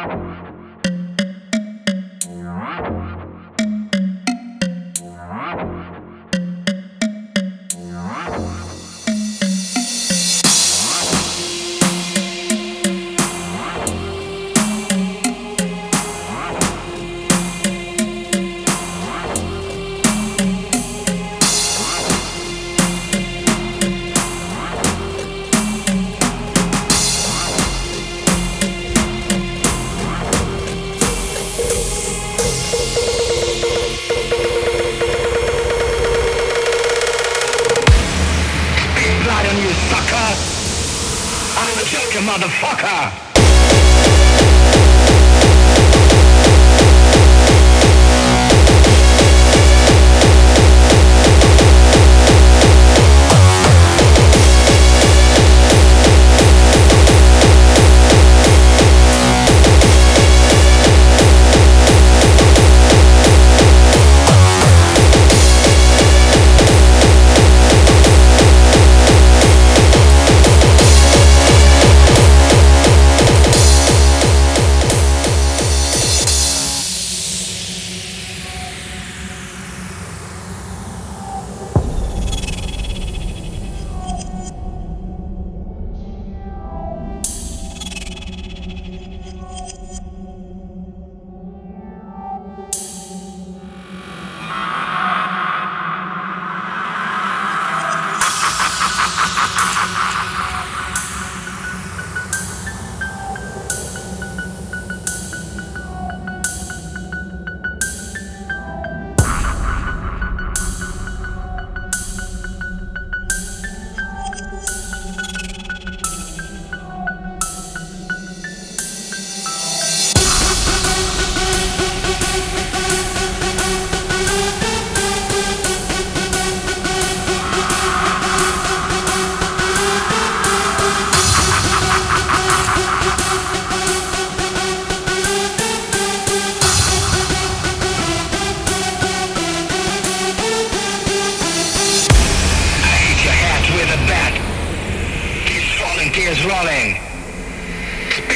Ah! Motherfucker!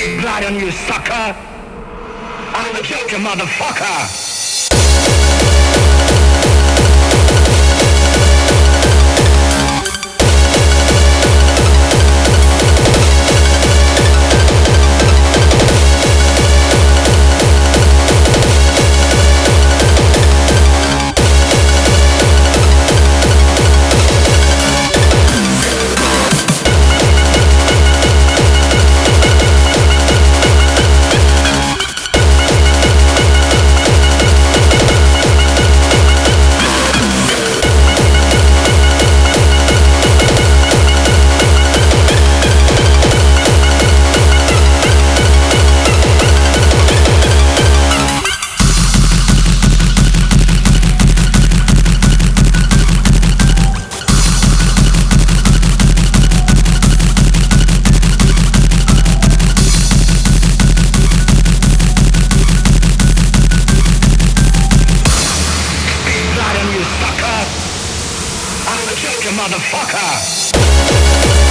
Big blood on you, sucker! I'm the Joker, motherfucker! motherfucker!